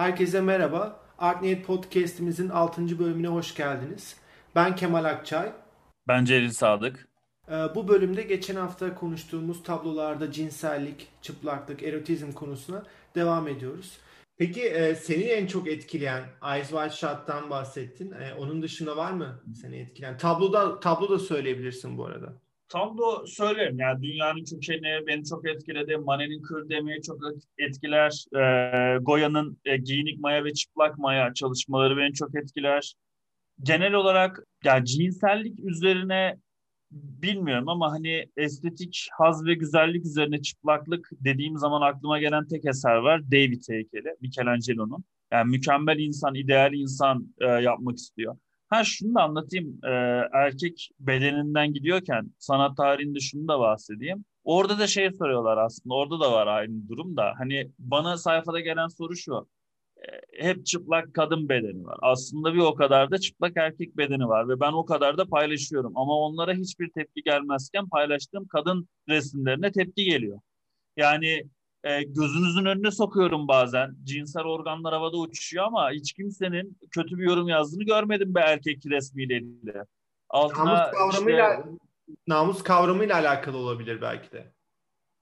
Herkese merhaba. Artnet Podcast'imizin 6. bölümüne hoş geldiniz. Ben Kemal Akçay. Ben Celil Sadık. Ee, bu bölümde geçen hafta konuştuğumuz tablolarda cinsellik, çıplaklık, erotizm konusuna devam ediyoruz. Peki e, seni en çok etkileyen Eyes Wide Shut'tan bahsettin. E, onun dışında var mı seni etkileyen? Tabloda tablo da söyleyebilirsin bu arada. Tablo söylerim. Yani dünyanın kökeni beni çok etkiledi. Mane'nin kır demeyi çok etkiler. E, Goya'nın e, giyinik maya ve çıplak maya çalışmaları beni çok etkiler. Genel olarak yani cinsellik üzerine bilmiyorum ama hani estetik haz ve güzellik üzerine çıplaklık dediğim zaman aklıma gelen tek eser var. David heykeli, Michelangelo'nun. Yani mükemmel insan, ideal insan e, yapmak istiyor. Ha şunu da anlatayım. E, erkek bedeninden gidiyorken sanat tarihinde şunu da bahsedeyim. Orada da şey soruyorlar aslında. Orada da var aynı durum da. Hani bana sayfada gelen soru şu hep çıplak kadın bedeni var. Aslında bir o kadar da çıplak erkek bedeni var ve ben o kadar da paylaşıyorum. Ama onlara hiçbir tepki gelmezken paylaştığım kadın resimlerine tepki geliyor. Yani e, gözünüzün önüne sokuyorum bazen. Cinsel organlar havada uçuşuyor ama hiç kimsenin kötü bir yorum yazdığını görmedim be erkek resmiyle ilgili. Altına namus kavramıyla işte, namus kavramıyla alakalı olabilir belki de.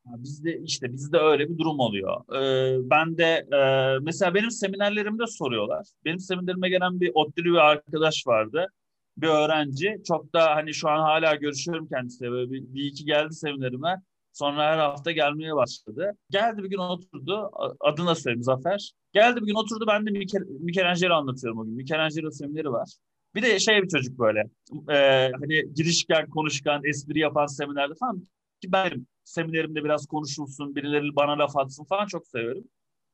Bizde işte bizde öyle bir durum oluyor. Ee, ben de e, mesela benim seminerlerimde soruyorlar. Benim seminerime gelen bir ODTÜ'lü bir arkadaş vardı. Bir öğrenci. Çok da hani şu an hala görüşüyorum kendisiyle. Böyle bir, bir iki geldi seminerime. Sonra her hafta gelmeye başladı. Geldi bir gün oturdu. Adına söyleyeyim Zafer. Geldi bir gün oturdu. Ben de Michelangelo anlatıyorum o gün. Michelangelo semineri var. Bir de şey bir çocuk böyle. E, hani girişken, konuşkan, espri yapan seminerde falan. Ki ben seminerimde biraz konuşulsun, birileri bana laf atsın falan çok severim.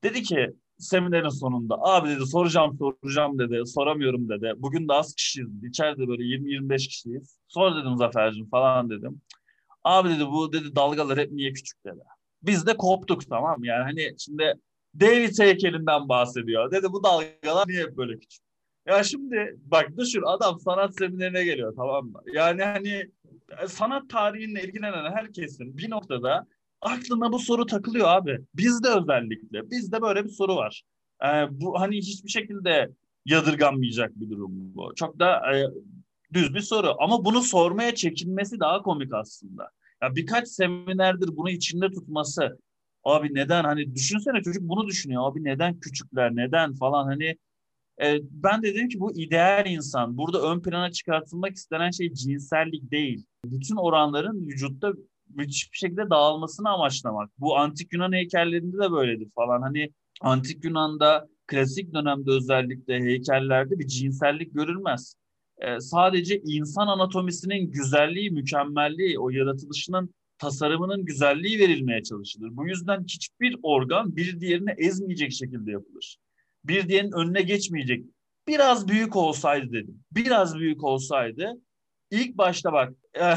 Dedi ki seminerin sonunda abi dedi soracağım soracağım dedi soramıyorum dedi. Bugün de az kişiyiz içeride böyle 20-25 kişiyiz. Sor dedim Zafer'cim falan dedim. Abi dedi bu dedi dalgalar hep niye küçük dedi. Biz de koptuk tamam yani hani şimdi David heykelinden bahsediyor. Dedi bu dalgalar niye böyle küçük? Ya şimdi bak düşün adam sanat seminerine geliyor tamam mı? Yani hani sanat tarihinle ilgilenen herkesin bir noktada aklına bu soru takılıyor abi. Bizde özellikle. Bizde böyle bir soru var. Ee, bu hani hiçbir şekilde yadırganmayacak bir durum bu. Çok da e, düz bir soru. Ama bunu sormaya çekinmesi daha komik aslında. Ya birkaç seminerdir bunu içinde tutması. Abi neden hani düşünsene çocuk bunu düşünüyor. Abi neden küçükler neden falan hani e, ben de dedim ki bu ideal insan. Burada ön plana çıkartılmak istenen şey cinsellik değil. Bütün oranların vücutta müthiş bir şekilde dağılmasını amaçlamak. Bu antik Yunan heykellerinde de böyledir falan. Hani antik Yunan'da klasik dönemde özellikle heykellerde bir cinsellik görülmez. Ee, sadece insan anatomisinin güzelliği, mükemmelliği, o yaratılışının tasarımının güzelliği verilmeye çalışılır. Bu yüzden hiçbir organ bir diğerini ezmeyecek şekilde yapılır bir diğerinin önüne geçmeyecek. Biraz büyük olsaydı dedim. Biraz büyük olsaydı ilk başta bak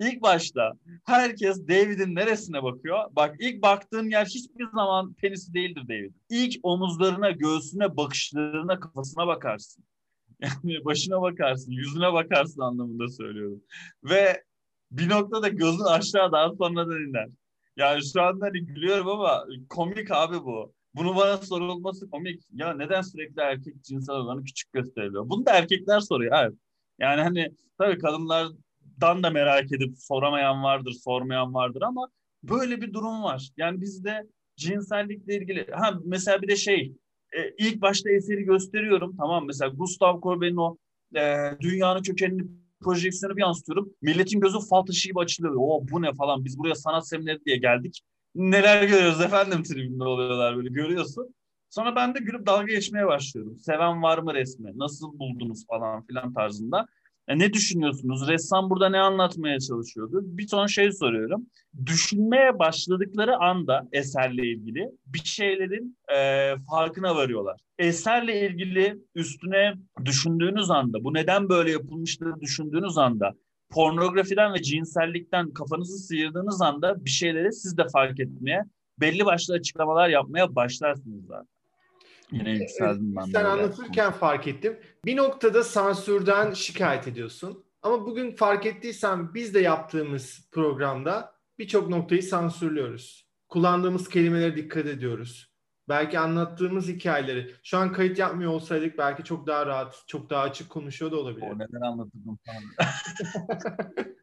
ilk başta herkes David'in neresine bakıyor? Bak ilk baktığın yer hiçbir zaman penisi değildir David. İlk omuzlarına, göğsüne, bakışlarına, kafasına bakarsın. Yani başına bakarsın, yüzüne bakarsın anlamında söylüyorum. Ve bir noktada gözün aşağı daha sonra da iner. Yani şu anda hani gülüyorum ama komik abi bu. Bunu bana sorulması komik. Ya neden sürekli erkek cinsel organı küçük gösteriliyor? Bunu da erkekler soruyor. Evet. Yani hani tabii kadınlardan da merak edip soramayan vardır, sormayan vardır ama böyle bir durum var. Yani bizde cinsellikle ilgili ha mesela bir de şey e, ilk başta eseri gösteriyorum tamam mesela Gustav Courbet'in o e, dünyanın kökenini projeksiyonu bir yansıtıyorum. Milletin gözü fal taşı gibi açılıyor. O bu ne falan biz buraya sanat semineri diye geldik neler görüyoruz efendim tribünde oluyorlar böyle görüyorsun. Sonra ben de gülüp dalga geçmeye başlıyorum. Seven var mı resmi? Nasıl buldunuz falan filan tarzında. E ne düşünüyorsunuz? Ressam burada ne anlatmaya çalışıyordu? Bir ton şey soruyorum. Düşünmeye başladıkları anda eserle ilgili bir şeylerin e, farkına varıyorlar. Eserle ilgili üstüne düşündüğünüz anda, bu neden böyle yapılmıştır düşündüğünüz anda pornografiden ve cinsellikten kafanızı sıyırdığınız anda bir şeyleri siz de fark etmeye, belli başlı açıklamalar yapmaya başlarsınız zaten. Yine yükseldim ben. Sen anlatırken fark ettim. Bir noktada sansürden şikayet ediyorsun. Ama bugün fark ettiysen biz de yaptığımız programda birçok noktayı sansürlüyoruz. Kullandığımız kelimelere dikkat ediyoruz. belki anlattığımız hikayeleri şu an kayıt yapmıyor olsaydık belki çok daha rahat, çok daha açık konuşuyor da olabilir. O neden anlatırdım falan.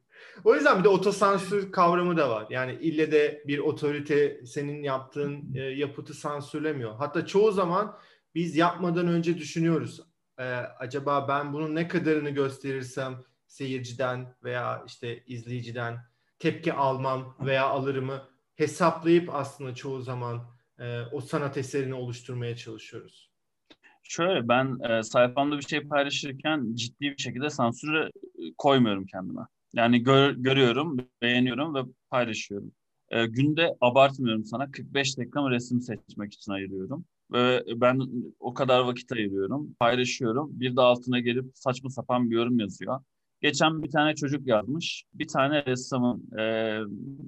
o yüzden bir de otosansür kavramı da var. Yani ille de bir otorite senin yaptığın e, yapıtı sansürlemiyor. Hatta çoğu zaman biz yapmadan önce düşünüyoruz. E, acaba ben bunun ne kadarını gösterirsem seyirciden veya işte izleyiciden tepki almam veya alırımı hesaplayıp aslında çoğu zaman e, o sanat eserini oluşturmaya çalışıyoruz. Şöyle ben e, sayfamda bir şey paylaşırken ciddi bir şekilde sansürü e, koymuyorum kendime. Yani gör, görüyorum, beğeniyorum ve paylaşıyorum. E, günde abartmıyorum sana 45 dakika resim seçmek için ayırıyorum. Ve ben o kadar vakit ayırıyorum, paylaşıyorum. Bir de altına gelip saçma sapan bir yorum yazıyor. Geçen bir tane çocuk yazmış. Bir tane ressamın, e,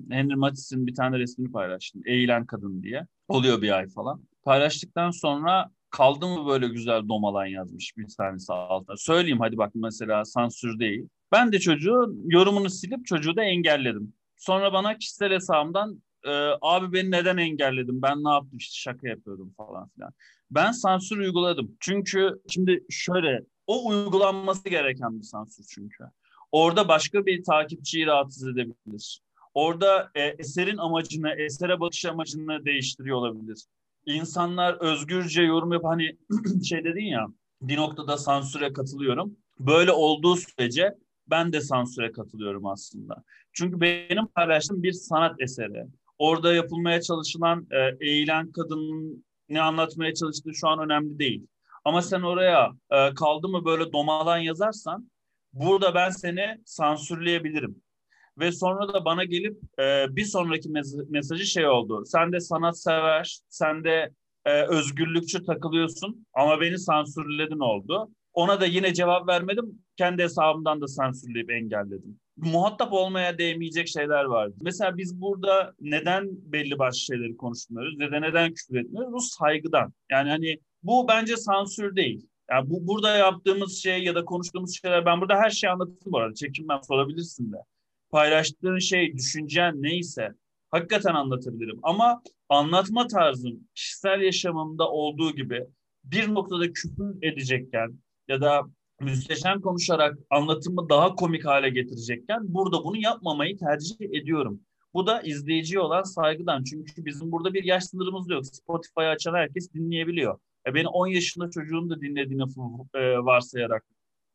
Henry Matisse'in bir tane resmini paylaştım. Eğilen Kadın diye. Oluyor bir ay falan. Paylaştıktan sonra kaldı mı böyle güzel domalan yazmış bir tanesi altına. Söyleyeyim hadi bak mesela sansür değil. Ben de çocuğu yorumunu silip çocuğu da engelledim. Sonra bana kişisel hesabımdan e, abi beni neden engelledin ben ne yaptım işte şaka yapıyordum falan filan. Ben sansür uyguladım. Çünkü şimdi şöyle o uygulanması gereken bir sansür çünkü. Orada başka bir takipçiyi rahatsız edebilir. Orada e, eserin amacını, esere bakış amacını değiştiriyor olabilir. İnsanlar özgürce yorum yap hani şey dedin ya bir noktada sansüre katılıyorum. Böyle olduğu sürece ben de sansüre katılıyorum aslında. Çünkü benim paylaştığım bir sanat eseri. Orada yapılmaya çalışılan e, eğilen kadının ne anlatmaya çalıştığı şu an önemli değil. Ama sen oraya e, kaldı mı böyle domalan yazarsan burada ben seni sansürleyebilirim. Ve sonra da bana gelip e, bir sonraki mes- mesajı şey oldu. Sen de sanat sever, sen de e, özgürlükçü takılıyorsun ama beni sansürledin oldu. Ona da yine cevap vermedim. Kendi hesabımdan da sansürleyip engelledim. Muhatap olmaya değmeyecek şeyler vardı. Mesela biz burada neden belli başlı şeyleri konuşmuyoruz ya da neden küfür etmiyoruz? Bu saygıdan. Yani hani bu bence sansür değil. Yani bu burada yaptığımız şey ya da konuştuğumuz şeyler ben burada her şeyi anlattım bu arada. Çekinmem sorabilirsin de. Paylaştığın şey, düşüncen neyse hakikaten anlatabilirim. Ama anlatma tarzım kişisel yaşamımda olduğu gibi bir noktada küfür edecekken ya da müsteşem konuşarak anlatımı daha komik hale getirecekken burada bunu yapmamayı tercih ediyorum. Bu da izleyiciye olan saygıdan. Çünkü bizim burada bir yaş sınırımız yok. Spotify'ı açan herkes dinleyebiliyor. E beni 10 yaşında çocuğun da dinlediğini e, varsayarak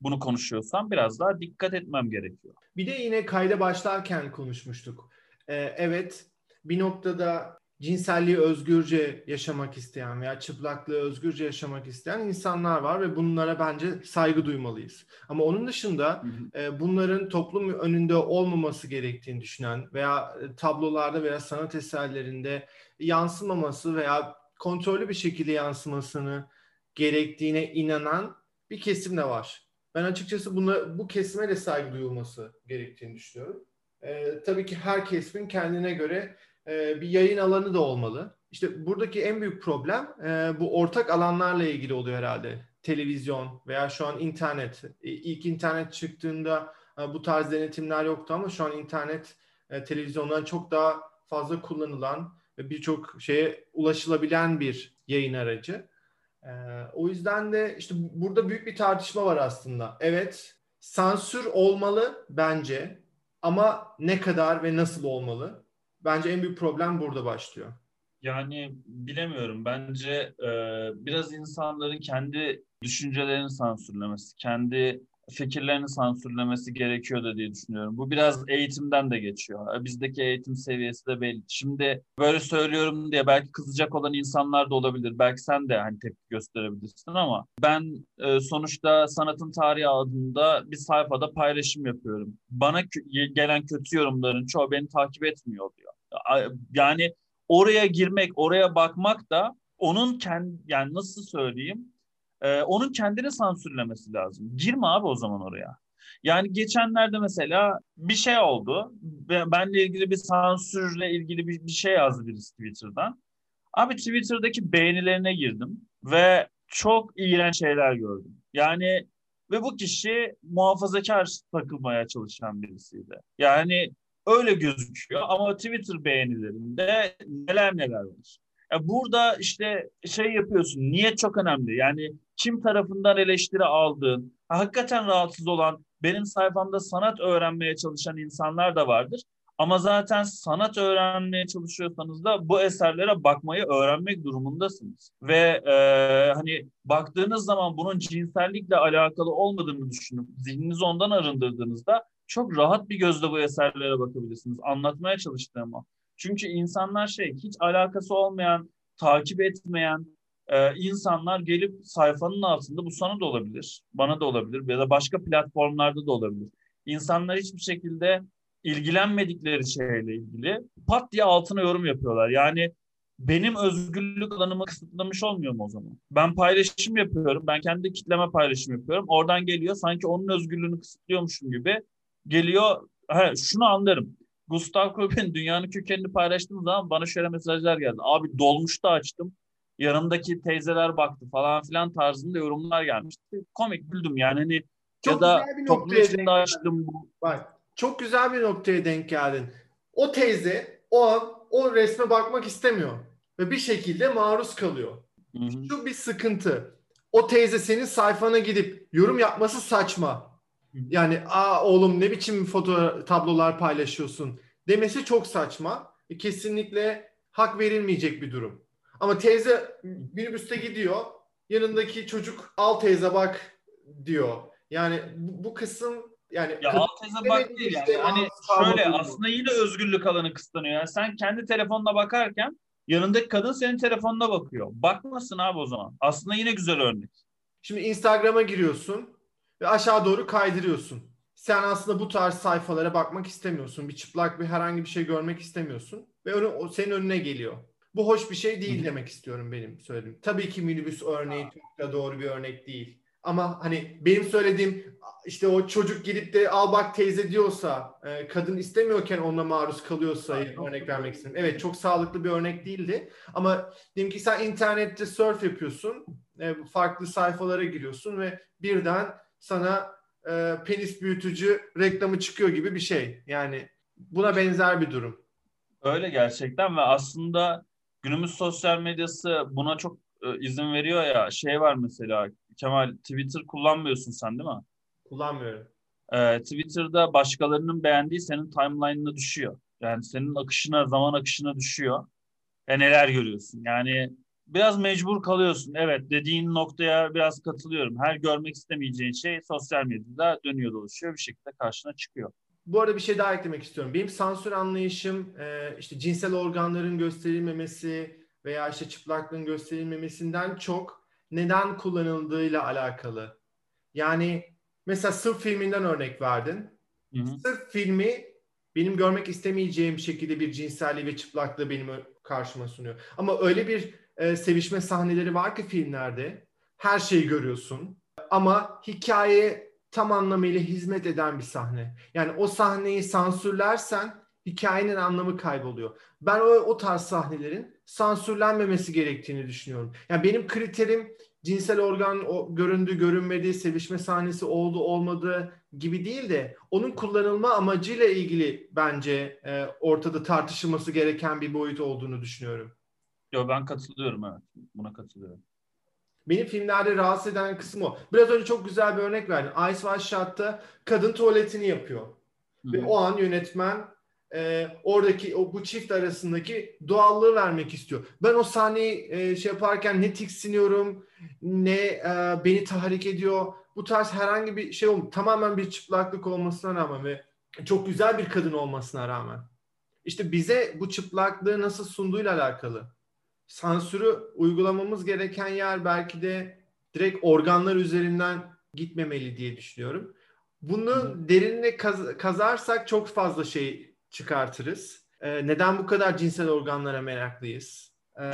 bunu konuşuyorsam biraz daha dikkat etmem gerekiyor. Bir de yine kayda başlarken konuşmuştuk. Ee, evet bir noktada cinselliği özgürce yaşamak isteyen veya çıplaklığı özgürce yaşamak isteyen insanlar var ve bunlara bence saygı duymalıyız. Ama onun dışında e, bunların toplum önünde olmaması gerektiğini düşünen veya e, tablolarda veya sanat eserlerinde yansımaması veya kontrollü bir şekilde yansımasını gerektiğine inanan bir kesim de var. Ben açıkçası buna, bu kesime de saygı duyulması gerektiğini düşünüyorum. Ee, tabii ki her kesimin kendine göre e, bir yayın alanı da olmalı. İşte buradaki en büyük problem e, bu ortak alanlarla ilgili oluyor herhalde. Televizyon veya şu an internet. E, ilk internet çıktığında e, bu tarz denetimler yoktu ama şu an internet e, televizyondan çok daha fazla kullanılan ve birçok şeye ulaşılabilen bir yayın aracı. Ee, o yüzden de işte burada büyük bir tartışma var aslında. Evet, sansür olmalı bence ama ne kadar ve nasıl olmalı? Bence en büyük problem burada başlıyor. Yani bilemiyorum. Bence e, biraz insanların kendi düşüncelerini sansürlemesi, kendi fikirlerini sansürlemesi gerekiyor da diye düşünüyorum. Bu biraz eğitimden de geçiyor. Bizdeki eğitim seviyesi de belli. Şimdi böyle söylüyorum diye belki kızacak olan insanlar da olabilir. Belki sen de hani tepki gösterebilirsin ama ben e, sonuçta sanatın tarihi adında bir sayfada paylaşım yapıyorum. Bana gelen kötü yorumların çoğu beni takip etmiyor diyor. Yani oraya girmek, oraya bakmak da onun kendi yani nasıl söyleyeyim e, onun kendini sansürlemesi lazım. Girme abi o zaman oraya. Yani geçenlerde mesela bir şey oldu. Benle ilgili bir sansürle ilgili bir, bir şey yazdı birisi Twitter'dan. Abi Twitter'daki beğenilerine girdim ve çok iğrenç şeyler gördüm. Yani ve bu kişi muhafazakar takılmaya çalışan birisiydi. Yani öyle gözüküyor ama Twitter beğenilerinde neler neler var. Burada işte şey yapıyorsun. Niyet çok önemli. Yani kim tarafından eleştiri aldığın, hakikaten rahatsız olan, benim sayfamda sanat öğrenmeye çalışan insanlar da vardır. Ama zaten sanat öğrenmeye çalışıyorsanız da bu eserlere bakmayı öğrenmek durumundasınız. Ve e, hani baktığınız zaman bunun cinsellikle alakalı olmadığını düşünüp zihninizi ondan arındırdığınızda çok rahat bir gözle bu eserlere bakabilirsiniz. Anlatmaya çalıştığım o. Çünkü insanlar şey hiç alakası olmayan, takip etmeyen e, insanlar gelip sayfanın altında bu sana da olabilir, bana da olabilir ya da başka platformlarda da olabilir. İnsanlar hiçbir şekilde ilgilenmedikleri şeyle ilgili pat diye altına yorum yapıyorlar. Yani benim özgürlük alanımı kısıtlamış olmuyor mu o zaman? Ben paylaşım yapıyorum. Ben kendi kitleme paylaşım yapıyorum. Oradan geliyor sanki onun özgürlüğünü kısıtlıyormuşum gibi geliyor. He, şunu anlarım. Gustav Kohl'ün dünyanın kökenini paylaştığım zaman bana şöyle mesajlar geldi. Abi dolmuşta açtım. Yanımdaki teyzeler baktı falan filan tarzında yorumlar gelmişti. Komik güldüm yani hani çok ya da toplum içinde açtım bu. Bak çok güzel bir noktaya denk geldin. O teyze o an o resme bakmak istemiyor ve bir şekilde maruz kalıyor. Hı hı. Şu bir sıkıntı. O teyze senin sayfana gidip yorum yapması saçma. Yani aa oğlum ne biçim foto tablolar paylaşıyorsun demesi çok saçma. E, kesinlikle hak verilmeyecek bir durum. Ama teyze minibüste gidiyor. Yanındaki çocuk al teyze bak diyor. Yani bu, bu kısım yani ya alt teze bak değil yani. Hani şöyle aslında yine özgürlük alanı kısıtlanıyor. Yani sen kendi telefonuna bakarken yanındaki kadın senin telefonuna bakıyor. Bakmasın abi o zaman. Aslında yine güzel örnek. Şimdi Instagram'a giriyorsun ve aşağı doğru kaydırıyorsun. Sen aslında bu tarz sayfalara bakmak istemiyorsun. Bir çıplak bir herhangi bir şey görmek istemiyorsun. Ve o senin önüne geliyor. Bu hoş bir şey değil demek istiyorum benim söylediğim. Tabii ki minibüs örneği çok da doğru bir örnek değil. Ama hani benim söylediğim işte o çocuk gidip de al bak teyze diyorsa e, kadın istemiyorken ona maruz kalıyorsa örnek vermek istedim. Evet çok sağlıklı bir örnek değildi. Ama diyelim ki sen internette surf yapıyorsun. E, farklı sayfalara giriyorsun ve birden sana e, penis büyütücü reklamı çıkıyor gibi bir şey. Yani buna benzer bir durum. Öyle gerçekten ve aslında günümüz sosyal medyası buna çok e, izin veriyor ya. Şey var mesela Kemal Twitter kullanmıyorsun sen değil mi? Kullanmıyorum. Ee, Twitter'da başkalarının beğendiği senin timeline'ına düşüyor. Yani senin akışına, zaman akışına düşüyor. Ve neler görüyorsun. Yani biraz mecbur kalıyorsun. Evet dediğin noktaya biraz katılıyorum. Her görmek istemeyeceğin şey sosyal medyada dönüyor dolaşıyor bir şekilde karşına çıkıyor. Bu arada bir şey daha eklemek istiyorum. Benim sansür anlayışım işte cinsel organların gösterilmemesi veya işte çıplaklığın gösterilmemesinden çok neden kullanıldığıyla alakalı. Yani mesela sırf filminden örnek verdin. Hı hı. Sırf filmi benim görmek istemeyeceğim şekilde bir cinselliği ve çıplaklığı benim karşıma sunuyor. Ama öyle bir e, sevişme sahneleri var ki filmlerde her şeyi görüyorsun. Ama hikaye tam anlamıyla hizmet eden bir sahne. Yani o sahneyi sansürlersen hikayenin anlamı kayboluyor. Ben o, o tarz sahnelerin sansürlenmemesi gerektiğini düşünüyorum. Yani benim kriterim cinsel organ o, göründü, görünmedi, sevişme sahnesi oldu, olmadı gibi değil de onun kullanılma amacıyla ilgili bence e, ortada tartışılması gereken bir boyut olduğunu düşünüyorum. Yo ben katılıyorum evet. Buna katılıyorum. Benim filmlerde rahatsız eden kısım o. Biraz önce çok güzel bir örnek verdin. Ice White Shot'ta kadın tuvaletini yapıyor. Hı-hı. Ve o an yönetmen e, oradaki o bu çift arasındaki doğallığı vermek istiyor. Ben o sahneyi e, şey yaparken ne tiksiniyorum ne e, beni tahrik ediyor. Bu tarz herhangi bir şey olmuyor. Tamamen bir çıplaklık olmasına rağmen ve çok güzel bir kadın olmasına rağmen. İşte bize bu çıplaklığı nasıl sunduğuyla alakalı. Sansürü uygulamamız gereken yer belki de direkt organlar üzerinden gitmemeli diye düşünüyorum. Bunu derinine kaz- kazarsak çok fazla şey çıkartırız. Ee, neden bu kadar cinsel organlara meraklıyız? Ee,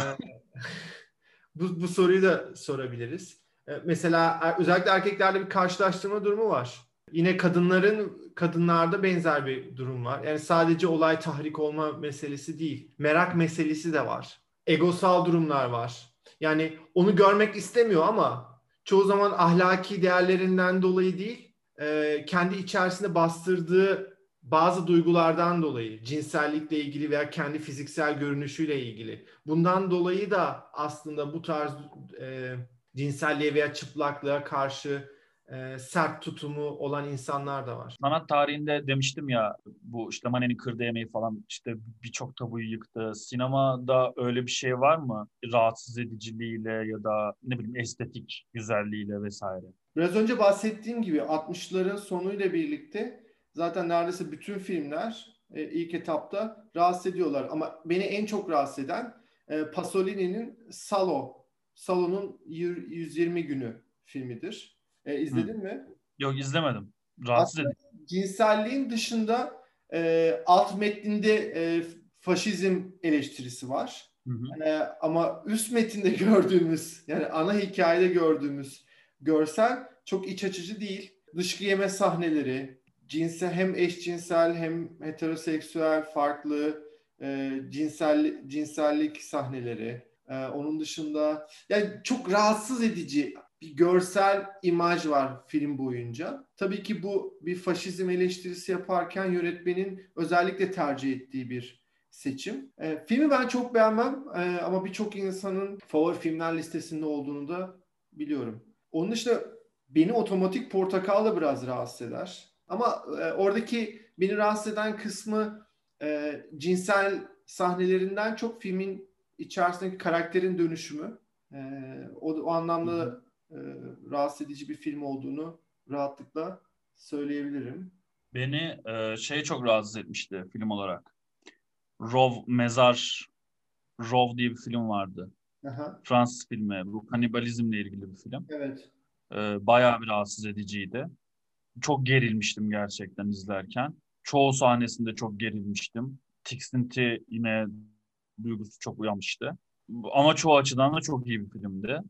bu, bu soruyu da sorabiliriz. Ee, mesela er, özellikle erkeklerde bir karşılaştırma durumu var. Yine kadınların kadınlarda benzer bir durum var. Yani sadece olay tahrik olma meselesi değil. Merak meselesi de var. Egosal durumlar var. Yani onu görmek istemiyor ama çoğu zaman ahlaki değerlerinden dolayı değil, e, kendi içerisinde bastırdığı bazı duygulardan dolayı cinsellikle ilgili veya kendi fiziksel görünüşüyle ilgili. Bundan dolayı da aslında bu tarz e, cinselliğe veya çıplaklığa karşı e, sert tutumu olan insanlar da var. Sanat tarihinde demiştim ya bu işte Manet'in kırdı yemeği falan işte birçok tabuyu yıktı. Sinemada öyle bir şey var mı? Rahatsız ediciliğiyle ya da ne bileyim estetik güzelliğiyle vesaire. Biraz önce bahsettiğim gibi 60'ların sonuyla birlikte zaten neredeyse bütün filmler e, ilk etapta rahatsız ediyorlar. Ama beni en çok rahatsız eden e, Pasolini'nin Salo, Salo'nun 120 günü filmidir. E, izledin Hı. mi? Yok izlemedim. Rahatsız edici. Cinselliğin dışında e, alt metninde e, faşizm eleştirisi var. Hı hı. E, ama üst metinde gördüğümüz yani ana hikayede gördüğümüz görsel çok iç açıcı değil. Dışkı yeme sahneleri, cinsel hem eşcinsel hem heteroseksüel farklı e, cinsel cinsellik sahneleri. E, onun dışında yani çok rahatsız edici bir görsel imaj var film boyunca. Tabii ki bu bir faşizm eleştirisi yaparken yönetmenin özellikle tercih ettiği bir seçim. E, filmi ben çok beğenmem e, ama birçok insanın favori filmler listesinde olduğunu da biliyorum. Onun dışında beni otomatik portakal da biraz rahatsız eder. Ama e, oradaki beni rahatsız eden kısmı e, cinsel sahnelerinden çok filmin içerisindeki karakterin dönüşümü. E, o, o anlamda e, rahatsız edici bir film olduğunu rahatlıkla söyleyebilirim. Beni e, şey çok rahatsız etmişti film olarak. Rov Mezar Rov diye bir film vardı. Aha. Fransız filmi. Bu kanibalizmle ilgili bir film. Evet. E, bayağı bir rahatsız ediciydi. Çok gerilmiştim gerçekten izlerken. Çoğu sahnesinde çok gerilmiştim. Tiksinti yine duygusu çok uyanmıştı. Ama çoğu açıdan da çok iyi bir filmdi.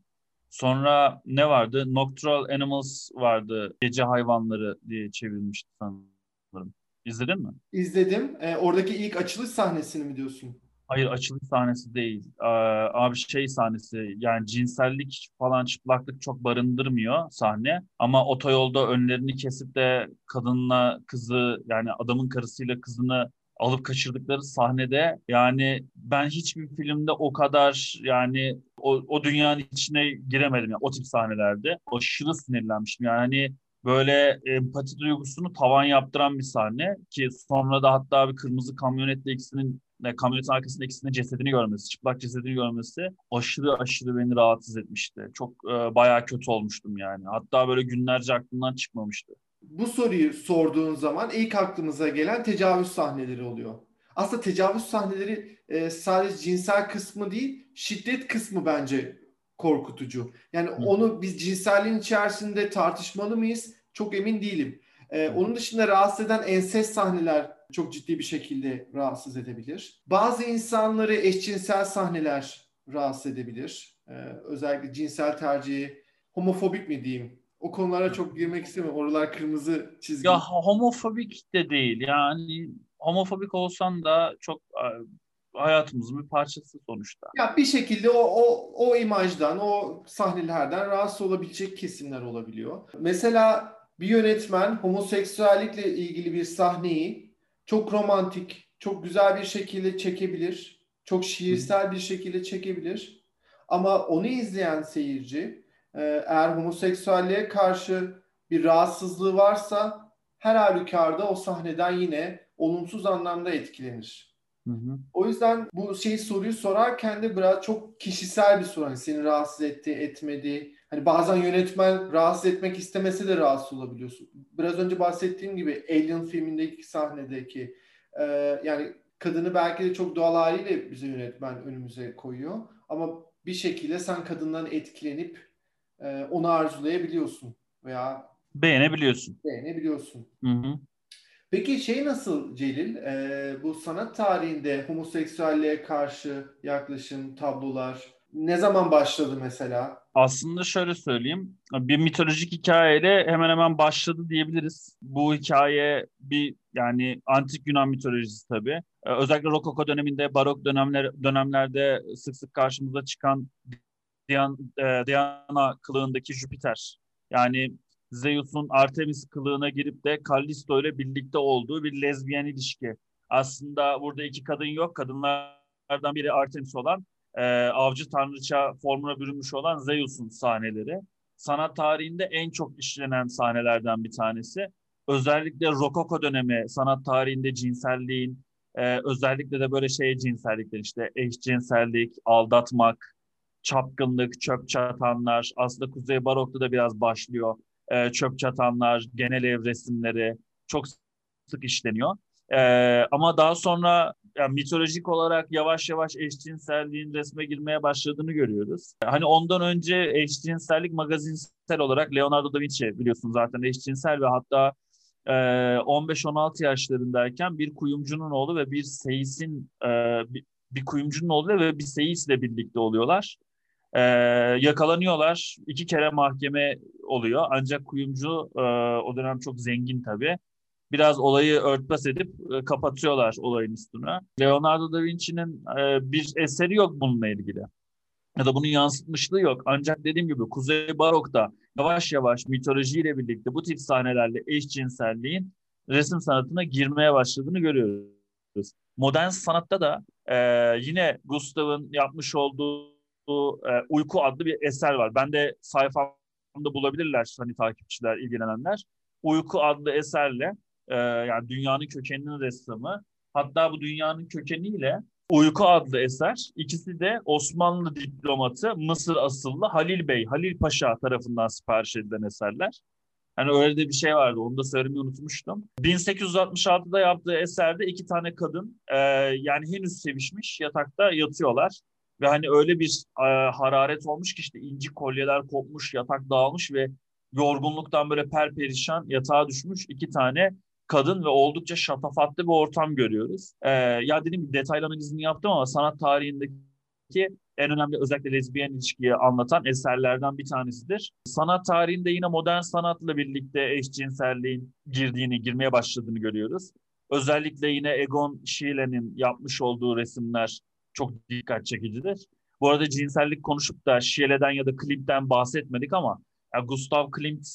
Sonra ne vardı? Nocturnal Animals vardı. Gece hayvanları diye çevrilmişti sanırım. İzledin mi? İzledim. E, oradaki ilk açılış sahnesini mi diyorsun? Hayır açılış sahnesi değil. Ee, abi şey sahnesi yani cinsellik falan çıplaklık çok barındırmıyor sahne. Ama otoyolda önlerini kesip de kadınla kızı yani adamın karısıyla kızını alıp kaçırdıkları sahnede yani ben hiçbir filmde o kadar yani o, o dünyanın içine giremedim yani o tip sahnelerde. Aşırı sinirlenmiştim yani hani böyle empati duygusunu tavan yaptıran bir sahne ki sonra da hatta bir kırmızı kamyonetle ikisinin kamyonetin arkasında ikisinin cesedini görmesi, çıplak cesedini görmesi aşırı aşırı beni rahatsız etmişti. Çok e, bayağı kötü olmuştum yani. Hatta böyle günlerce aklımdan çıkmamıştı bu soruyu sorduğun zaman ilk aklımıza gelen tecavüz sahneleri oluyor. Aslında tecavüz sahneleri e, sadece cinsel kısmı değil, şiddet kısmı bence korkutucu. Yani Hı. onu biz cinselliğin içerisinde tartışmalı mıyız? Çok emin değilim. E, onun dışında rahatsız eden enses sahneler çok ciddi bir şekilde rahatsız edebilir. Bazı insanları eşcinsel sahneler rahatsız edebilir. E, özellikle cinsel tercihi homofobik mi diyeyim o konulara çok girmek istemiyorum. Oralar kırmızı çizgi. Ya homofobik de değil. Yani homofobik olsan da çok e, hayatımızın bir parçası sonuçta. Ya bir şekilde o o o imajdan, o sahnelerden rahatsız olabilecek kesimler olabiliyor. Mesela bir yönetmen homoseksüellikle ilgili bir sahneyi çok romantik, çok güzel bir şekilde çekebilir. Çok şiirsel bir şekilde çekebilir. Ama onu izleyen seyirci eğer homoseksüelliğe karşı bir rahatsızlığı varsa her halükarda o sahneden yine olumsuz anlamda etkilenir. Hı hı. O yüzden bu şeyi soruyu sorarken de biraz çok kişisel bir soru. Hani seni rahatsız etti, etmedi. Hani bazen yönetmen rahatsız etmek istemese de rahatsız olabiliyorsun. Biraz önce bahsettiğim gibi Alien filmindeki sahnedeki e, yani kadını belki de çok doğal haliyle bize yönetmen önümüze koyuyor. Ama bir şekilde sen kadından etkilenip e, onu arzulayabiliyorsun veya beğenebiliyorsun. Beğenebiliyorsun. Hı hı. Peki şey nasıl Celil? E, bu sanat tarihinde homoseksüelliğe karşı yaklaşım, tablolar ne zaman başladı mesela? Aslında şöyle söyleyeyim. Bir mitolojik hikayeyle hemen hemen başladı diyebiliriz. Bu hikaye bir yani antik Yunan mitolojisi tabii. Ee, özellikle Rokoko döneminde, barok dönemler dönemlerde sık sık karşımıza çıkan e, Diana kılığındaki Jüpiter. Yani Zeus'un Artemis kılığına girip de Callisto ile birlikte olduğu bir lezbiyen ilişki. Aslında burada iki kadın yok. Kadınlardan biri Artemis olan e, avcı tanrıça formuna bürünmüş olan Zeus'un sahneleri. Sanat tarihinde en çok işlenen sahnelerden bir tanesi. Özellikle Rokoko dönemi sanat tarihinde cinselliğin, e, özellikle de böyle şey cinsellikler işte eşcinsellik, aldatmak, çapkınlık, çöp çatanlar, aslında Kuzey Barok'ta da biraz başlıyor. E, çöp çatanlar, genel ev resimleri çok sık işleniyor. E, ama daha sonra yani mitolojik olarak yavaş yavaş eşcinselliğin resme girmeye başladığını görüyoruz. Hani ondan önce eşcinsellik magazinsel olarak Leonardo da Vinci biliyorsunuz zaten eşcinsel ve hatta 15-16 yaşlarındayken bir kuyumcunun oğlu ve bir seyisin bir, bir kuyumcunun oğlu ve bir seyisle birlikte oluyorlar. Ee, yakalanıyorlar. İki kere mahkeme oluyor. Ancak kuyumcu e, o dönem çok zengin tabii. Biraz olayı örtbas edip e, kapatıyorlar olayın üstüne. Leonardo da Vinci'nin e, bir eseri yok bununla ilgili. Ya da bunun yansıtmışlığı yok. Ancak dediğim gibi Kuzey Barok'ta yavaş yavaş mitolojiyle birlikte bu tip sahnelerle eşcinselliğin resim sanatına girmeye başladığını görüyoruz. Modern sanatta da e, yine Gustav'ın yapmış olduğu e, Uyku adlı bir eser var. Ben de sayfamda bulabilirler hani takipçiler, ilgilenenler. Uyku adlı eserle e, yani dünyanın kökeninin ressamı hatta bu dünyanın kökeniyle Uyku adlı eser. İkisi de Osmanlı diplomatı Mısır asıllı Halil Bey, Halil Paşa tarafından sipariş edilen eserler. Hani öyle de bir şey vardı. Onu da söylemeyi unutmuştum. 1866'da yaptığı eserde iki tane kadın e, yani henüz sevişmiş yatakta yatıyorlar. Ve hani öyle bir e, hararet olmuş ki işte inci kolyeler kopmuş, yatak dağılmış ve yorgunluktan böyle perperişan yatağa düşmüş iki tane kadın ve oldukça şatafatlı bir ortam görüyoruz. Ee, ya dediğim gibi detaylı analizini yaptım ama sanat tarihindeki en önemli özellikle lezbiyen ilişkiyi anlatan eserlerden bir tanesidir. Sanat tarihinde yine modern sanatla birlikte eşcinselliğin girdiğini, girmeye başladığını görüyoruz. Özellikle yine Egon Schiene'nin yapmış olduğu resimler çok dikkat çekicidir. Bu arada cinsellik konuşup da Schiene'den ya da Klimt'ten bahsetmedik ama yani Gustav Klimt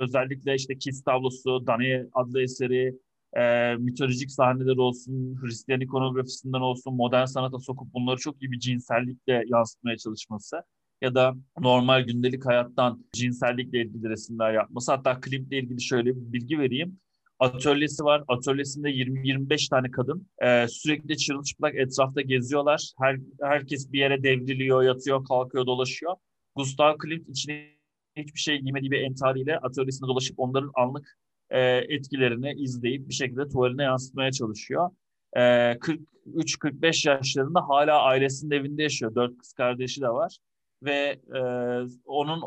özellikle işte Kiss tablosu, Dani adlı eseri, e, mitolojik sahneler olsun, Hristiyan ikonografisinden olsun, modern sanata sokup bunları çok iyi bir cinsellikle yansıtmaya çalışması ya da normal gündelik hayattan cinsellikle ilgili resimler yapması. Hatta kliple ilgili şöyle bir bilgi vereyim. Atölyesi var. Atölyesinde 20-25 tane kadın e, sürekli çırılçıplak etrafta geziyorlar. Her, herkes bir yere devriliyor, yatıyor, kalkıyor, dolaşıyor. Gustav Klimt içine hiçbir şey giymediği bir entariyle atölyesinde dolaşıp onların anlık e, etkilerini izleyip bir şekilde tuvaline yansıtmaya çalışıyor. E, 43-45 yaşlarında hala ailesinin evinde yaşıyor. Dört kız kardeşi de var. Ve e, onun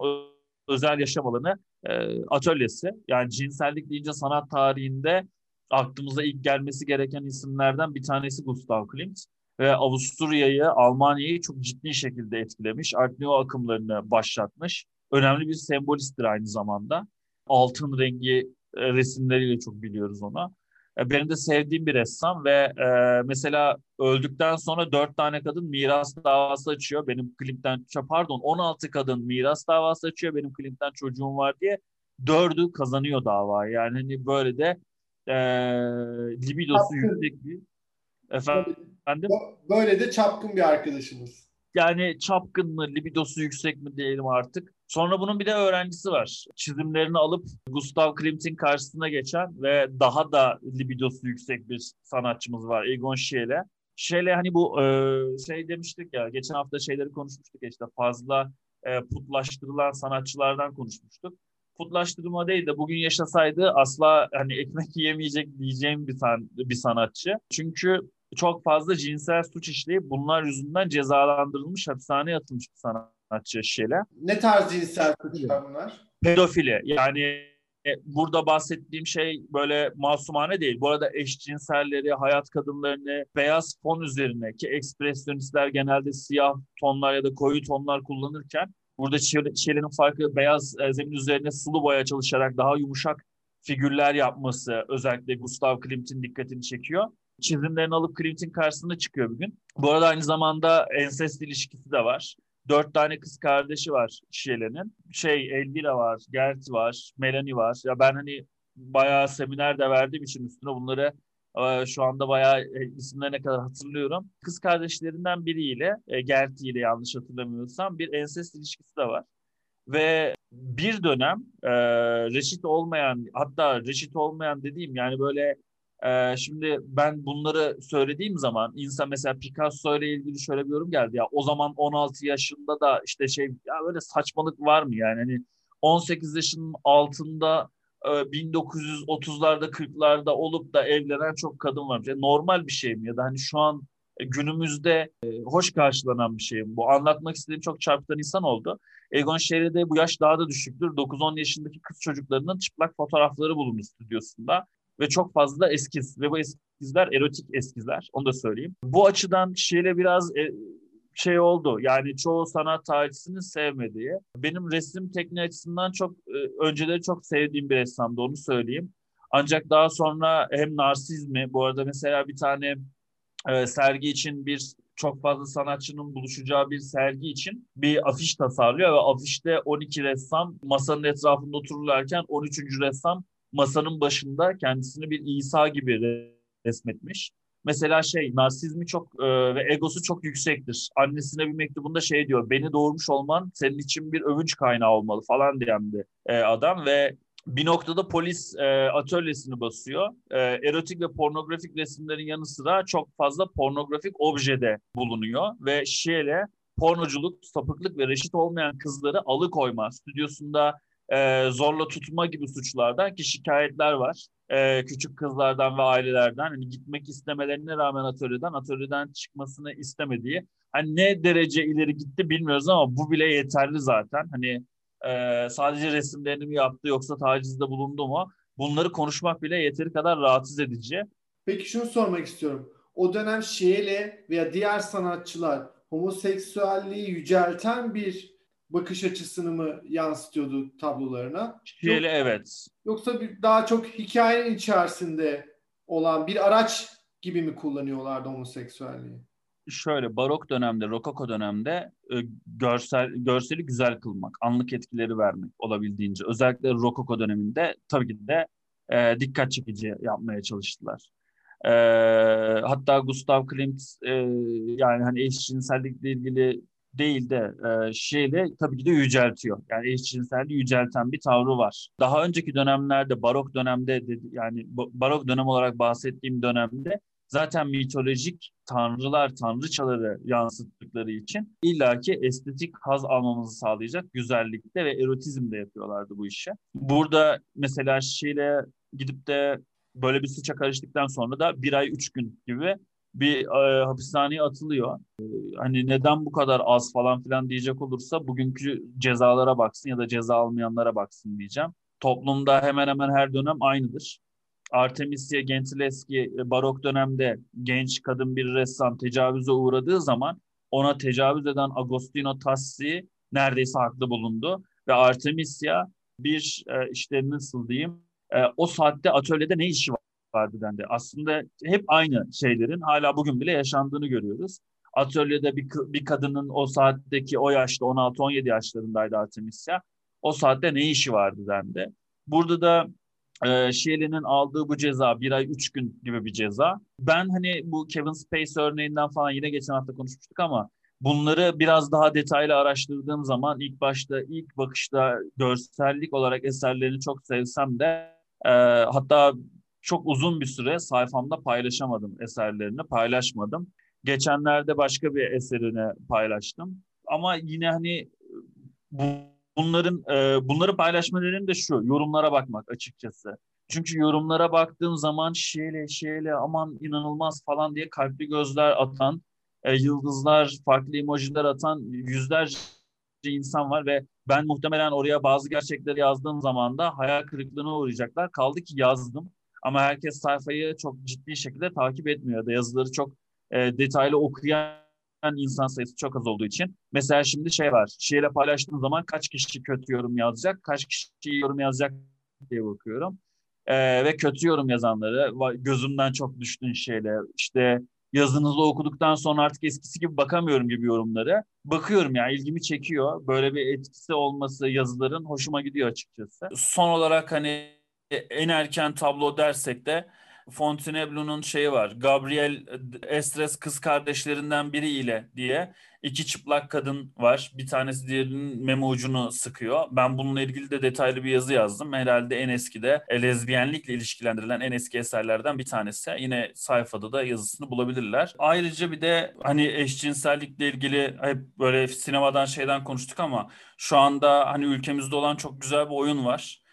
özel yaşam alanı e, atölyesi. Yani cinsellik deyince sanat tarihinde aklımıza ilk gelmesi gereken isimlerden bir tanesi Gustav Klimt ve Avusturya'yı, Almanya'yı çok ciddi şekilde etkilemiş. Art Nouveau akımlarını başlatmış önemli bir sembolisttir aynı zamanda. Altın rengi e, resimleriyle çok biliyoruz onu. E, benim de sevdiğim bir ressam ve e, mesela öldükten sonra dört tane kadın miras davası açıyor. Benim Klimt'ten, pardon 16 kadın miras davası açıyor. Benim Klimt'ten çocuğum var diye. Dördü kazanıyor davayı. Yani hani böyle de e, libidosu yüksek bir efendim. Böyle de çapkın bir arkadaşımız. Yani çapkın mı, libidosu yüksek mi diyelim artık. Sonra bunun bir de öğrencisi var. Çizimlerini alıp Gustav Klimt'in karşısına geçen ve daha da libidosu yüksek bir sanatçımız var Egon Schiele. Schiele hani bu e, şey demiştik ya geçen hafta şeyleri konuşmuştuk işte fazla e, putlaştırılan sanatçılardan konuşmuştuk. Putlaştırma değil de bugün yaşasaydı asla hani ekmek yiyemeyecek diyeceğim bir, san, bir sanatçı. Çünkü çok fazla cinsel suç işleyip bunlar yüzünden cezalandırılmış, hapishaneye atılmış bir sanatçı sanatçı Şele. Ne tarz cinsel suçlar bunlar? Pedofili. Yani e, burada bahsettiğim şey böyle masumane değil. Bu arada eşcinselleri, hayat kadınlarını beyaz fon üzerine ki ekspresyonistler genelde siyah tonlar ya da koyu tonlar kullanırken burada Şele'nin farkı beyaz e, zemin üzerine sulu boya çalışarak daha yumuşak figürler yapması özellikle Gustav Klimt'in dikkatini çekiyor. Çizimlerini alıp Klimt'in karşısına çıkıyor bugün. Bu arada aynı zamanda ensest ilişkisi de var Dört tane kız kardeşi var Şiele'nin. Şey Elvira var, Gert var, Melanie var. Ya ben hani bayağı seminer de verdiğim için üstüne bunları e, şu anda bayağı e, isimlerine kadar hatırlıyorum. Kız kardeşlerinden biriyle, e, Gerti ile yanlış hatırlamıyorsam bir ensest ilişkisi de var. Ve bir dönem e, reşit olmayan, hatta reşit olmayan dediğim yani böyle e, şimdi ben bunları söylediğim zaman insan mesela Picasso ile ilgili şöyle bir yorum geldi ya o zaman 16 yaşında da işte şey ya böyle saçmalık var mı yani hani 18 yaşının altında 1930'larda e, 40'larda olup da evlenen çok kadın varmış. Yani normal bir şey mi ya da hani şu an e, günümüzde e, hoş karşılanan bir şey mi? Bu anlatmak istediğim çok çarpıtan insan oldu. Egon Schiele'de bu yaş daha da düşüktür. 9-10 yaşındaki kız çocuklarının çıplak fotoğrafları bulundu stüdyosunda ve çok fazla eskiz ve bu eskizler erotik eskizler onu da söyleyeyim. Bu açıdan Schiele biraz şey oldu. Yani çoğu sanat tarihçisinin sevmediği. Benim resim tekniği açısından çok e, önceleri çok sevdiğim bir ressamdı onu söyleyeyim. Ancak daha sonra hem narsizmi, bu arada mesela bir tane e, sergi için bir çok fazla sanatçının buluşacağı bir sergi için bir afiş tasarlıyor ve afişte 12 ressam masanın etrafında otururlarken 13. ressam masanın başında kendisini bir İsa gibi resmetmiş. Mesela şey narsizmi çok e, ve egosu çok yüksektir. Annesine bir mektubunda şey diyor. Beni doğurmuş olman senin için bir övünç kaynağı olmalı falan diyen bir e, adam ve bir noktada polis e, atölyesini basıyor. E, erotik ve pornografik resimlerin yanı sıra çok fazla pornografik objede bulunuyor ve şeyle pornoculuk, sapıklık ve reşit olmayan kızları alıkoyma, stüdyosunda e, zorla tutma gibi suçlardan ki şikayetler var. E, küçük kızlardan ve ailelerden hani gitmek istemelerine rağmen atölyeden atölyeden çıkmasını istemediği. Hani ne derece ileri gitti bilmiyoruz ama bu bile yeterli zaten. Hani e, sadece resimlerini mi yaptı yoksa tacizde bulundu mu? Bunları konuşmak bile yeteri kadar rahatsız edici. Peki şunu sormak istiyorum. O dönem Şiele veya diğer sanatçılar homoseksüelliği yücelten bir bakış açısını mı yansıtıyordu tablolarına? Şöyle evet. Yoksa bir, daha çok hikayenin içerisinde olan bir araç gibi mi kullanıyorlardı homoseksüelliği? Şöyle barok dönemde, rokoko dönemde e, görsel görseli güzel kılmak, anlık etkileri vermek olabildiğince. Özellikle rokoko döneminde tabii ki de e, dikkat çekici yapmaya çalıştılar. E, hatta Gustav Klimt e, yani hani eşcinsellikle ilgili değil de e, şeyle tabii ki de yüceltiyor. Yani eşcinselliği yücelten bir tavrı var. Daha önceki dönemlerde barok dönemde yani barok dönem olarak bahsettiğim dönemde zaten mitolojik tanrılar, tanrıçaları yansıttıkları için illaki estetik haz almamızı sağlayacak güzellikte ve erotizmde yapıyorlardı bu işi. Burada mesela şeyle gidip de böyle bir suça karıştıktan sonra da bir ay üç gün gibi bir e, hapishaneye atılıyor. E, hani neden bu kadar az falan filan diyecek olursa bugünkü cezalara baksın ya da ceza almayanlara baksın diyeceğim. Toplumda hemen hemen her dönem aynıdır. Artemisia Gentileschi barok dönemde genç kadın bir ressam tecavüze uğradığı zaman ona tecavüz eden Agostino Tassi neredeyse haklı bulundu. Ve Artemisia bir işte nasıl diyeyim o saatte atölyede ne işi var? Vardı dendi. Aslında hep aynı şeylerin hala bugün bile yaşandığını görüyoruz. Atölyede bir, bir kadının o saatteki o yaşta 16-17 yaşlarındaydı Artemisia. O saatte ne işi vardı dendi. Burada da e, Shelley'nin aldığı bu ceza bir ay üç gün gibi bir ceza. Ben hani bu Kevin Space örneğinden falan yine geçen hafta konuşmuştuk ama bunları biraz daha detaylı araştırdığım zaman ilk başta ilk bakışta görsellik olarak eserlerini çok sevsem de e, hatta çok uzun bir süre sayfamda paylaşamadım eserlerini, paylaşmadım. Geçenlerde başka bir eserini paylaştım. Ama yine hani bu, bunların e, bunları paylaşma nedeni de şu, yorumlara bakmak açıkçası. Çünkü yorumlara baktığım zaman şeyle şeyle aman inanılmaz falan diye kalpli gözler atan, e, yıldızlar, farklı emojiler atan yüzlerce insan var ve ben muhtemelen oraya bazı gerçekleri yazdığım zaman da hayal kırıklığına uğrayacaklar. Kaldı ki yazdım ama herkes sayfayı çok ciddi şekilde takip etmiyor da yazıları çok e, detaylı okuyan insan sayısı çok az olduğu için. Mesela şimdi şey var. Şiirle paylaştığım zaman kaç kişi kötü yorum yazacak, kaç kişi yorum yazacak diye bakıyorum. E, ve kötü yorum yazanları gözümden çok düştüğün şeyle işte yazınızı okuduktan sonra artık eskisi gibi bakamıyorum gibi yorumları. Bakıyorum ya yani, ilgimi çekiyor. Böyle bir etkisi olması yazıların hoşuma gidiyor açıkçası. Son olarak hani en erken tablo dersek de Fontainebleau'nun şeyi var. Gabriel Estres kız kardeşlerinden biriyle diye iki çıplak kadın var. Bir tanesi diğerinin meme ucunu sıkıyor. Ben bununla ilgili de detaylı bir yazı yazdım. Herhalde en eski de e, lezbiyenlikle ilişkilendirilen en eski eserlerden bir tanesi. Yine sayfada da yazısını bulabilirler. Ayrıca bir de hani eşcinsellikle ilgili hep böyle sinemadan şeyden konuştuk ama şu anda hani ülkemizde olan çok güzel bir oyun var.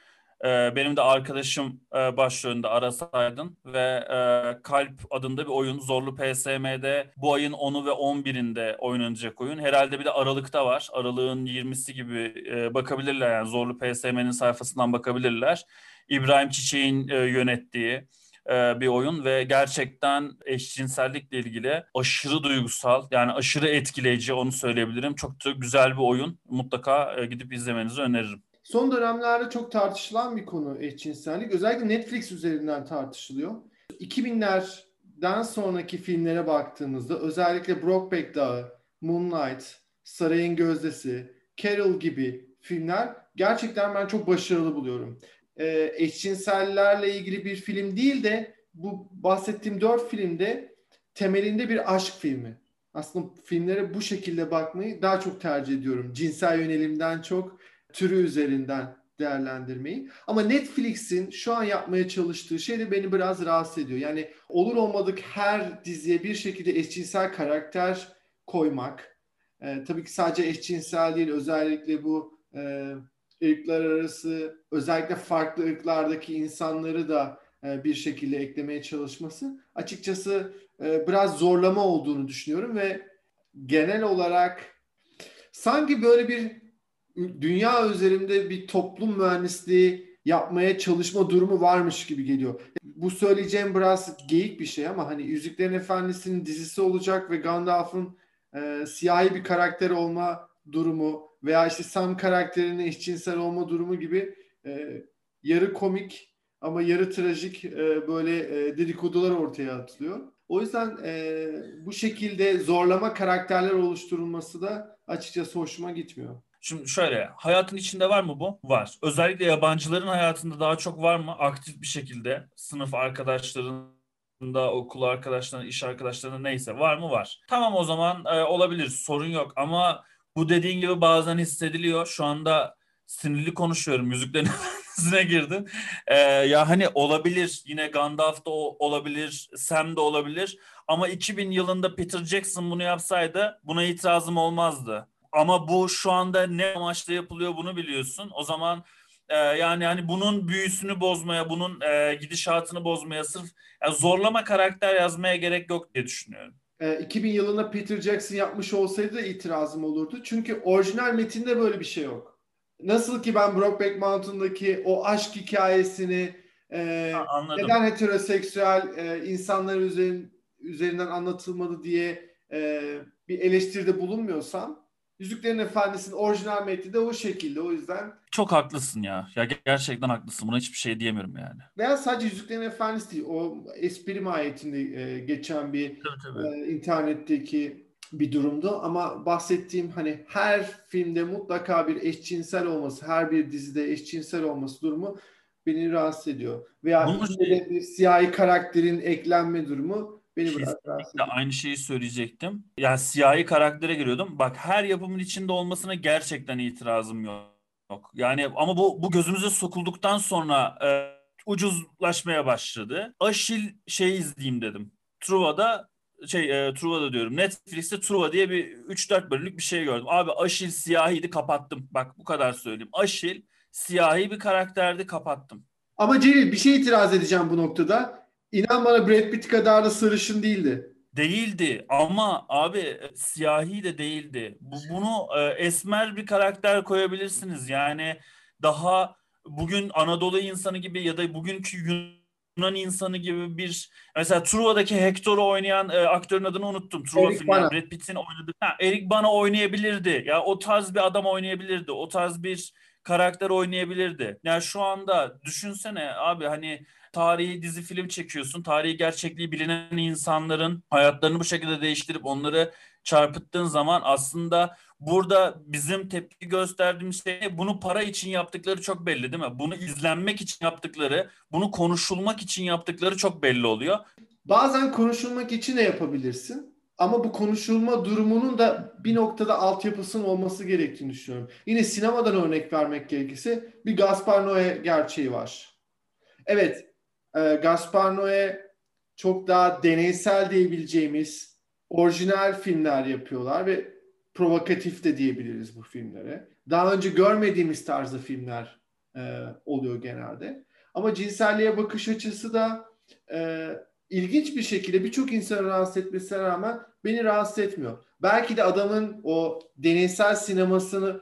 Ee, benim de arkadaşım e, başrolünde Aras Aydın ve e, Kalp adında bir oyun. Zorlu PSM'de bu ayın 10'u ve 11'inde oynanacak oyun. Herhalde bir de Aralık'ta var. Aralığın 20'si gibi e, bakabilirler yani Zorlu PSM'nin sayfasından bakabilirler. İbrahim Çiçek'in yönettiği bir oyun ve gerçekten eşcinsellikle ilgili aşırı duygusal yani aşırı etkileyici onu söyleyebilirim. Çok da güzel bir oyun. Mutlaka gidip izlemenizi öneririm. Son dönemlerde çok tartışılan bir konu eşcinsellik. Özellikle Netflix üzerinden tartışılıyor. 2000'lerden sonraki filmlere baktığımızda özellikle Brokeback Dağı, Moonlight, Sarayın Gözdesi, Carol gibi filmler gerçekten ben çok başarılı buluyorum. Ee, eşcinsellerle ilgili bir film değil de bu bahsettiğim dört filmde temelinde bir aşk filmi. Aslında filmlere bu şekilde bakmayı daha çok tercih ediyorum. Cinsel yönelimden çok türü üzerinden değerlendirmeyi. Ama Netflix'in şu an yapmaya çalıştığı şey de beni biraz rahatsız ediyor. Yani olur olmadık her diziye bir şekilde eşcinsel karakter koymak. Ee, tabii ki sadece eşcinsel değil özellikle bu e, ırklar arası özellikle farklı ırklardaki insanları da e, bir şekilde eklemeye çalışması açıkçası e, biraz zorlama olduğunu düşünüyorum ve genel olarak sanki böyle bir dünya üzerinde bir toplum mühendisliği yapmaya çalışma durumu varmış gibi geliyor. Bu söyleyeceğim biraz geyik bir şey ama hani Yüzüklerin Efendisi'nin dizisi olacak ve Gandalf'ın e, siyahi bir karakter olma durumu veya işte Sam karakterinin eşcinsel olma durumu gibi e, yarı komik ama yarı trajik e, böyle e, dedikodular ortaya atılıyor. O yüzden e, bu şekilde zorlama karakterler oluşturulması da açıkçası hoşuma gitmiyor. Şimdi şöyle, hayatın içinde var mı bu? Var. Özellikle yabancıların hayatında daha çok var mı? Aktif bir şekilde sınıf arkadaşlarında, okul arkadaşlarında, iş arkadaşlarında neyse var mı? Var. Tamam o zaman e, olabilir, sorun yok. Ama bu dediğin gibi bazen hissediliyor. Şu anda sinirli konuşuyorum. Müziklerin Efendisi'ne girdim. Ee, ya hani olabilir. Yine Gandalf da olabilir. Sam de olabilir. Ama 2000 yılında Peter Jackson bunu yapsaydı buna itirazım olmazdı. Ama bu şu anda ne amaçla yapılıyor bunu biliyorsun. O zaman e, yani hani bunun büyüsünü bozmaya, bunun e, gidişatını bozmaya sırf yani zorlama karakter yazmaya gerek yok diye düşünüyorum. E, 2000 yılında Peter Jackson yapmış olsaydı da itirazım olurdu. Çünkü orijinal metinde böyle bir şey yok. Nasıl ki ben Brokeback Mountain'daki o aşk hikayesini e, ha, neden heteroseksüel e, insanlar üzerin, üzerinden anlatılmadı diye e, bir eleştiride bulunmuyorsam Yüzüklerin Efendisi'nin orijinal metni de o şekilde. O yüzden çok haklısın ya. Ya gerçekten haklısın. Buna hiçbir şey diyemiyorum yani. Veya sadece Yüzüklerin Efendisi değil. O espri mahiyetinde e, geçen bir tabii, tabii. E, internetteki bir durumdu. Ama bahsettiğim hani her filmde mutlaka bir eşcinsel olması, her bir dizide eşcinsel olması durumu beni rahatsız ediyor. Veya şey... bir siyahi karakterin eklenme durumu Beni Kesinlikle aynı şeyi söyleyecektim. Yani siyahi karaktere giriyordum. Bak her yapımın içinde olmasına gerçekten itirazım yok. Yani ama bu bu gözümüze sokulduktan sonra e, ucuzlaşmaya başladı. Aşil şey izleyeyim dedim. Truva'da şey e, Truva'da diyorum. Netflix'te Truva diye bir 3-4 bölümlük bir şey gördüm. Abi Aşil siyahiydi kapattım. Bak bu kadar söyleyeyim. Aşil siyahi bir karakterdi kapattım. Ama Celil bir şey itiraz edeceğim bu noktada. İnan bana Brad Pitt kadar da sarışın değildi. Değildi ama abi siyahi de değildi. Bu, bunu e, esmer bir karakter koyabilirsiniz. Yani daha bugün Anadolu insanı gibi ya da bugünkü Yunan insanı gibi bir mesela Truva'daki Hector'u oynayan e, aktörün adını unuttum. Truva Eric filmi. Brad Pitt'in oynadığı. Ha, Eric Bana oynayabilirdi. Ya o tarz bir adam oynayabilirdi. O tarz bir karakter oynayabilirdi. Yani şu anda düşünsene abi hani tarihi dizi film çekiyorsun. Tarihi gerçekliği bilinen insanların hayatlarını bu şekilde değiştirip onları çarpıttığın zaman aslında burada bizim tepki gösterdiğimiz şey bunu para için yaptıkları çok belli değil mi? Bunu izlenmek için yaptıkları, bunu konuşulmak için yaptıkları çok belli oluyor. Bazen konuşulmak için de yapabilirsin. Ama bu konuşulma durumunun da bir noktada altyapısının olması gerektiğini düşünüyorum. Yine sinemadan örnek vermek gerekirse bir Gaspar Noé gerçeği var. Evet, e, Gaspar Noé çok daha deneysel diyebileceğimiz orijinal filmler yapıyorlar ve provokatif de diyebiliriz bu filmlere. Daha önce görmediğimiz tarzda filmler e, oluyor genelde. Ama cinselliğe bakış açısı da e, ilginç bir şekilde birçok insanı rahatsız etmesine rağmen beni rahatsız etmiyor. Belki de adamın o deneysel sinemasını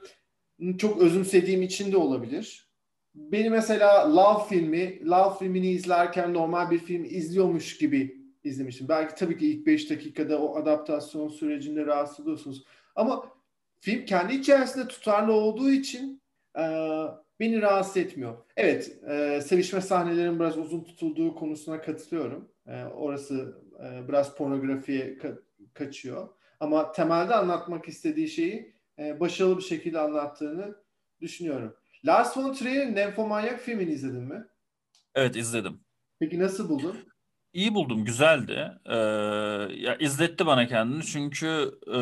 çok özümsediğim için de olabilir. Beni mesela Love filmi, Love filmini izlerken normal bir film izliyormuş gibi izlemiştim. Belki tabii ki ilk 5 dakikada o adaptasyon sürecinde rahatsız oluyorsunuz. Ama film kendi içerisinde tutarlı olduğu için e, beni rahatsız etmiyor. Evet, e, sevişme sahnelerinin biraz uzun tutulduğu konusuna katılıyorum. E, orası e, biraz pornografiye ka- kaçıyor. Ama temelde anlatmak istediği şeyi e, başarılı bir şekilde anlattığını düşünüyorum. Lars von Trier'in Nymphomaniac filmini izledin mi? Evet izledim. Peki nasıl buldun? İyi buldum, güzeldi. Ee, ya izletti bana kendini çünkü e,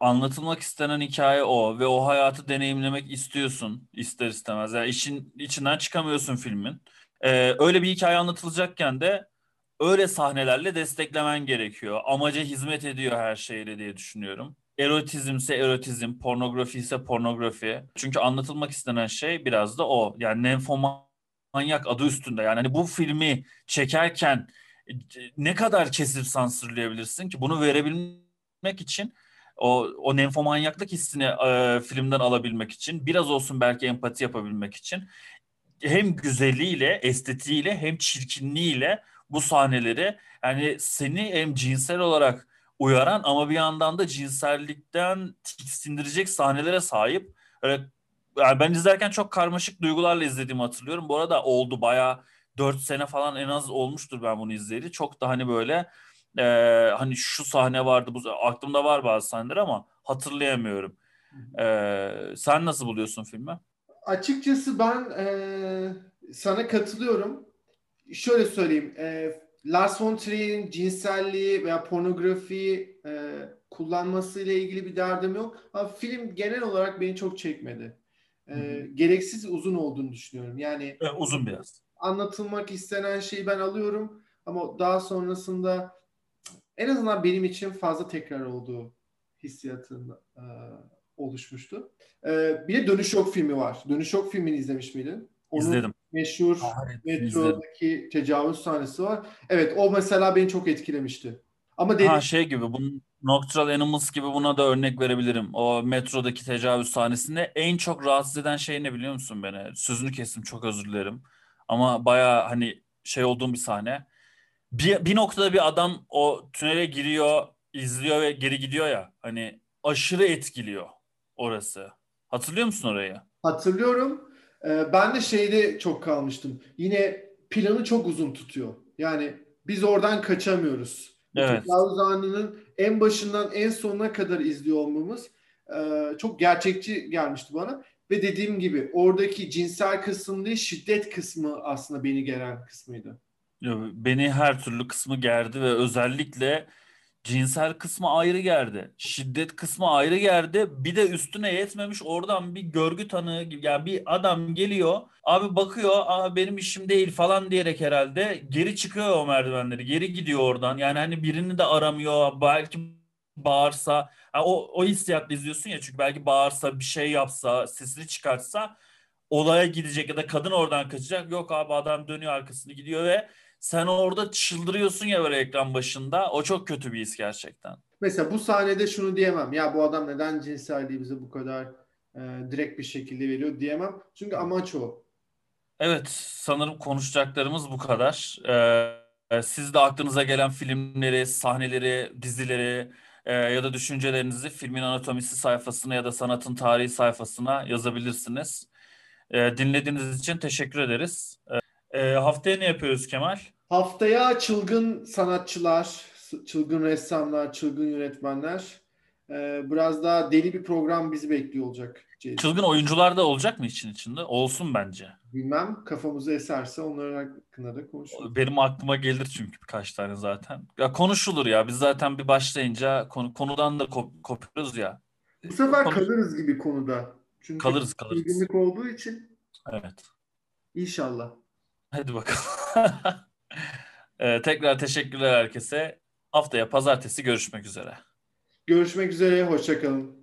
anlatılmak istenen hikaye o ve o hayatı deneyimlemek istiyorsun ister istemez. Yani işin içinden çıkamıyorsun filmin. Ee, öyle bir hikaye anlatılacakken de öyle sahnelerle desteklemen gerekiyor. Amaca hizmet ediyor her şeyle diye düşünüyorum. Erotizmse erotizm, pornografi ise pornografi. Çünkü anlatılmak istenen şey biraz da o. Yani Nymphomaniac adı üstünde. Yani hani bu filmi çekerken ne kadar kesir sansürleyebilirsin ki? Bunu verebilmek için o, o nenfomanyaklık hissini e, filmden alabilmek için biraz olsun belki empati yapabilmek için hem güzelliğiyle, estetiğiyle hem çirkinliğiyle bu sahneleri yani seni hem cinsel olarak uyaran ama bir yandan da cinsellikten tiksindirecek sahnelere sahip. Öyle, yani ben izlerken çok karmaşık duygularla izlediğimi hatırlıyorum. Bu arada oldu bayağı 4 sene falan en az olmuştur ben bunu izleyeli. Çok da hani böyle e, hani şu sahne vardı bu aklımda var bazı sahneler ama hatırlayamıyorum. E, sen nasıl buluyorsun filmi? Açıkçası ben e, sana katılıyorum. Şöyle söyleyeyim. E, Lars von Trier'in cinselliği veya pornografiyi e, kullanması ile ilgili bir derdim yok. Ama film genel olarak beni çok çekmedi. E, gereksiz uzun olduğunu düşünüyorum. Yani e, uzun biraz anlatılmak istenen şeyi ben alıyorum ama daha sonrasında en azından benim için fazla tekrar olduğu hissiyatın e, oluşmuştu. E, bir de Dönüş Yok filmi var. Dönüş Yok filmini izlemiş miydin? Onun İzledim. Meşhur metrodaki tecavüz sahnesi var. Evet o mesela beni çok etkilemişti. Ama dedi... Ha şey gibi bunun Nocturnal Animals gibi buna da örnek verebilirim. O metrodaki tecavüz sahnesinde en çok rahatsız eden şey ne biliyor musun beni? Sözünü kestim çok özür dilerim. Ama baya hani şey olduğum bir sahne. Bir, bir noktada bir adam o tünele giriyor, izliyor ve geri gidiyor ya. Hani aşırı etkiliyor orası. Hatırlıyor musun orayı? Hatırlıyorum. Ee, ben de şeyde çok kalmıştım. Yine planı çok uzun tutuyor. Yani biz oradan kaçamıyoruz. Evet. Tecavüz anının en başından en sonuna kadar izliyor olmamız e, çok gerçekçi gelmişti bana. Ve dediğim gibi oradaki cinsel kısım değil şiddet kısmı aslında beni geren kısmıydı. Beni her türlü kısmı gerdi ve özellikle cinsel kısmı ayrı gerdi. Şiddet kısmı ayrı gerdi. Bir de üstüne yetmemiş oradan bir görgü tanığı gibi yani bir adam geliyor abi bakıyor Aa, benim işim değil falan diyerek herhalde geri çıkıyor o merdivenleri geri gidiyor oradan. Yani hani birini de aramıyor belki bağırsa yani o, o hissiyatla izliyorsun ya çünkü belki bağırsa bir şey yapsa sesini çıkartsa olaya gidecek ya da kadın oradan kaçacak. Yok abi adam dönüyor arkasını gidiyor ve sen orada çıldırıyorsun ya böyle ekran başında. O çok kötü bir his gerçekten. Mesela bu sahnede şunu diyemem. Ya bu adam neden cinselliği bize bu kadar e, direkt bir şekilde veriyor diyemem. Çünkü amaç o. Evet sanırım konuşacaklarımız bu kadar. Ee, siz de aklınıza gelen filmleri, sahneleri, dizileri, e, ya da düşüncelerinizi filmin anatomisi sayfasına ya da sanatın tarihi sayfasına yazabilirsiniz. E, dinlediğiniz için teşekkür ederiz. E, e, haftaya ne yapıyoruz Kemal? Haftaya çılgın sanatçılar, çılgın ressamlar, çılgın yönetmenler. E, biraz daha deli bir program bizi bekliyor olacak. Çılgın oyuncular da olacak mı için içinde? Olsun bence. Bilmem kafamızı eserse onların hakkında da konuşuruz. Benim aklıma gelir çünkü birkaç tane zaten. Ya konuşulur ya. Biz zaten bir başlayınca konu, konudan da kop, kopuyoruz ya. Bu sefer Konuş... kalırız gibi konuda. Çünkü kalırız kalırız. Olduğu için. Evet. İnşallah. Hadi bakalım. ee, tekrar teşekkürler herkese. Haftaya pazartesi görüşmek üzere. Görüşmek üzere. Hoşçakalın.